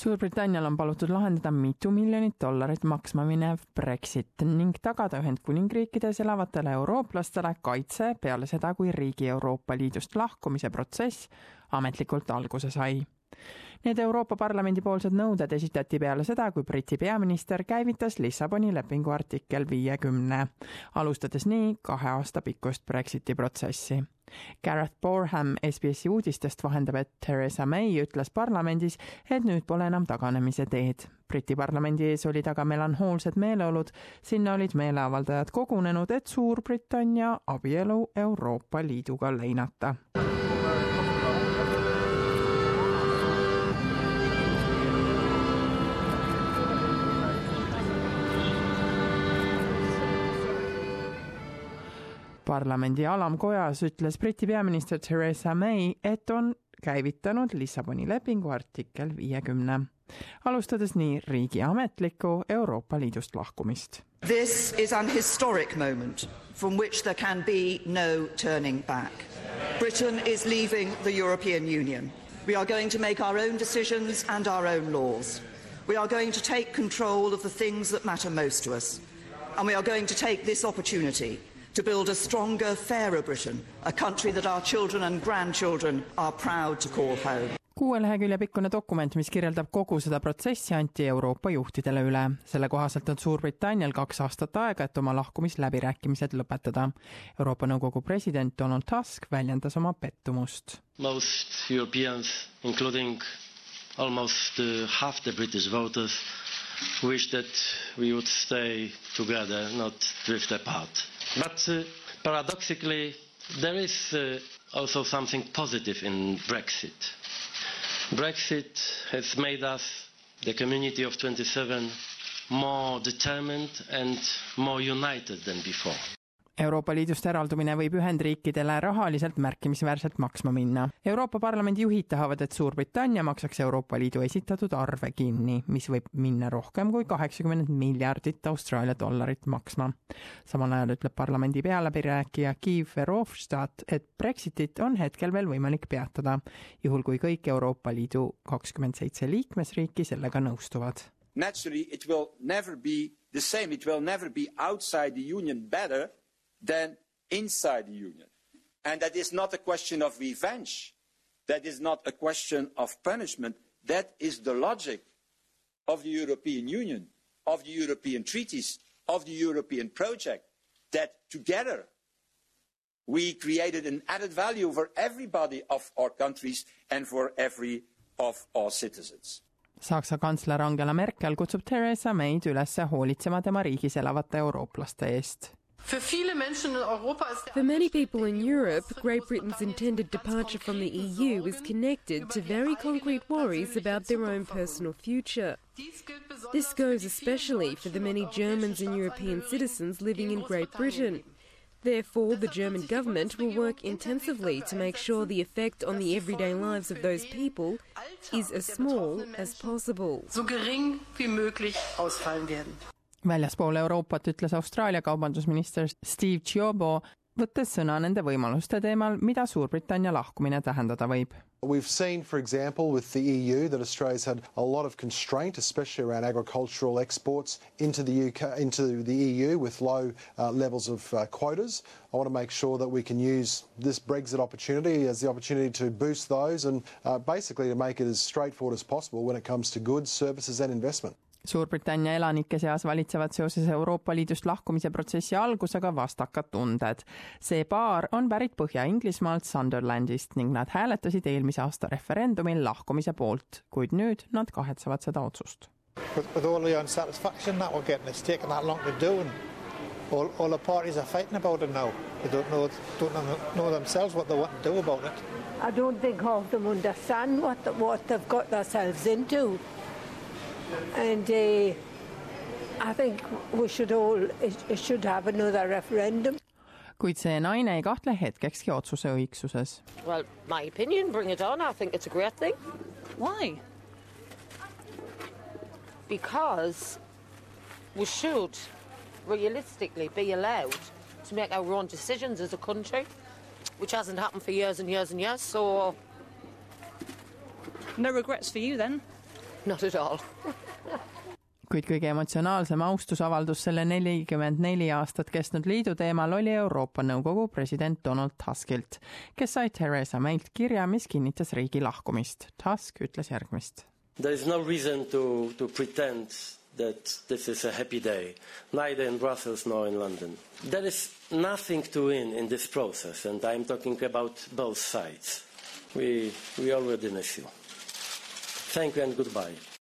Suurbritannial on palutud lahendada mitu miljonit dollarit maksma minev Brexit ning tagada Ühendkuningriikides elavatele eurooplastele kaitse peale seda, kui riigi Euroopa Liidust lahkumise protsess ametlikult alguse sai Need Euroopa Parlamendi poolsed nõuded esitati peale seda, kui Briti peaminister käivitas Lissaboni lepingu artikkel viiekümne, alustades nii kahe aasta pikkust Brexiti protsessi. Gareth Borham SBS-i uudistest vahendab, et Theresa May ütles parlamendis, et nüüd pole enam taganemise teed. Briti parlamendi ees olid aga melanhoolsed meeleolud, sinna olid meeleavaldajad kogunenud, et Suurbritannia abielu Euroopa Liiduga leinata. Parlamendi alamkojas ütles Briti peaminister Theresa May, et on käivitanud Lissaboni lepingu artikkel viiekümne, alustades nii riigi ametlikku Euroopa Liidust lahkumist. This is an historic moment from which there can be no turning back. Britain is leaving the European Union. We are going to make our own decisions and our own laws. We are going to take control of the things that matter most to us. And we are going to take this opportunity to build a stronger, fairer Britain, a country that our children and grandchildren are proud to call home. kuue lehekülje pikkune dokument, mis kirjeldab kogu seda protsessi, anti Euroopa juhtidele üle. selle kohaselt on Suurbritannial kaks aastat aega, et oma lahkumisläbirääkimised lõpetada. Euroopa Nõukogu president Donald Tusk väljendas oma pettumust. Most Europeans, including almost uh, half the British voters, wish that we would stay together, not drift apart. But uh, paradoxically, there is uh, also something positive in Brexit. Brexit has made us, the community of 27, more determined and more united than before. Euroopa Liidust eraldumine võib Ühendriikidele rahaliselt märkimisväärselt maksma minna. Euroopa Parlamendi juhid tahavad, et Suurbritannia maksaks Euroopa Liidu esitatud arve kinni, mis võib minna rohkem kui kaheksakümmend miljardit Austraalia dollarit maksma. samal ajal ütleb parlamendi pealäbirääkija Guy Verhofstadt, et Brexitit on hetkel veel võimalik peatada, juhul kui kõik Euroopa Liidu kakskümmend seitse liikmesriiki sellega nõustuvad. Naturally it will never be the same, it will never be outside the union better than inside the Union. And that is not a question of revenge. That is not a question of punishment. That is the logic of the European Union, of the European treaties, of the European project, that together we created an added value for everybody of our countries and for every of our citizens. Saksa kantsler Angela Merkel kutsub Theresa May'd üles hoolitsema tema riigis elavate eurooplaste eest For many people in Europe, Great Britain's intended departure from the EU is connected to very concrete worries about their own personal future. This goes especially for the many Germans and European citizens living in Great Britain. Therefore, the German government will work intensively to make sure the effect on the everyday lives of those people is as small as possible. so gering wie möglich ausfallen werden. Väljaspool Euroopat ütles Austraalia kaubandusminister Steve Chiobo, võttes sõna nende võimaluste teemal, mida Suurbritannia lahkumine tähendada võib. We've seen, for example, with the EU that Australia's had a lot of constraint, especially around agricultural exports into the UK, into the EU with low uh, levels of uh, quotas. I want to make sure that we can use this Brexit opportunity as the opportunity to boost those and uh, basically to make it as straightforward as possible when it comes to goods, services and investment. Suurbritannia elanike seas valitsevad seoses Euroopa Liidust lahkumise protsessi algusega vastakad tunded. see paar on pärit Põhja-Inglismaalt Sunderlandist ning nad hääletasid eelmise aasta referendumil lahkumise poolt, kuid nüüd nad kahetsevad seda otsust. With, with all the unsatisfaction that we're getting, it's taken that long to do and all, all the parties are fighting about it now. They don't know, don't know, themselves what they want to do about it. I don't think half of them understand what, the, what they've got themselves into. And uh, I think we should all it should have another referendum. kuid see naine ei kahtle hetkekski otsuse õigsuses. Well, my opinion, bring it on. I think it's a great thing. Why? Because we should realistically be allowed to make our own decisions as a country, which hasn't happened for years and years and years. So, No regrets for you then? Not at all. kuid kõige emotsionaalsem austusavaldus selle nelikümmend neli aastat kestnud liidu teemal oli Euroopa Nõukogu president Donald Tuskilt, kes sai Theresa Maylt kirja, mis kinnitas riigi lahkumist. Tusk ütles järgmist. There is no reason to, to pretend that this is a happy day, neither in Brussels nor in London. There is nothing to win in this process, and I'm talking about both sides. We, we already miss you. Thank you and goodbye.